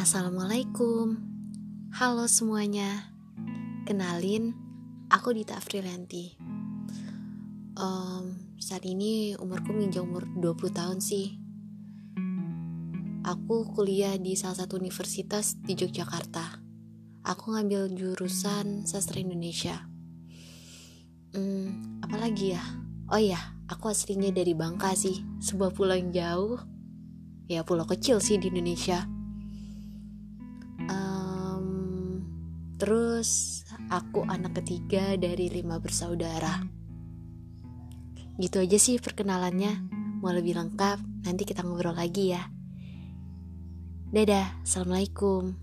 Assalamualaikum. Halo semuanya. Kenalin Aku Dita Afrilanti um, Saat ini umurku menginjak umur 20 tahun sih. Aku kuliah di salah satu universitas di Yogyakarta. Aku ngambil jurusan sastra Indonesia. Hmm, Apalagi ya? Oh ya, aku aslinya dari Bangka sih. Sebuah pulau yang jauh. Ya pulau kecil sih di Indonesia Terus aku anak ketiga dari lima bersaudara. Gitu aja sih perkenalannya. Mau lebih lengkap, nanti kita ngobrol lagi ya. Dadah, Assalamualaikum.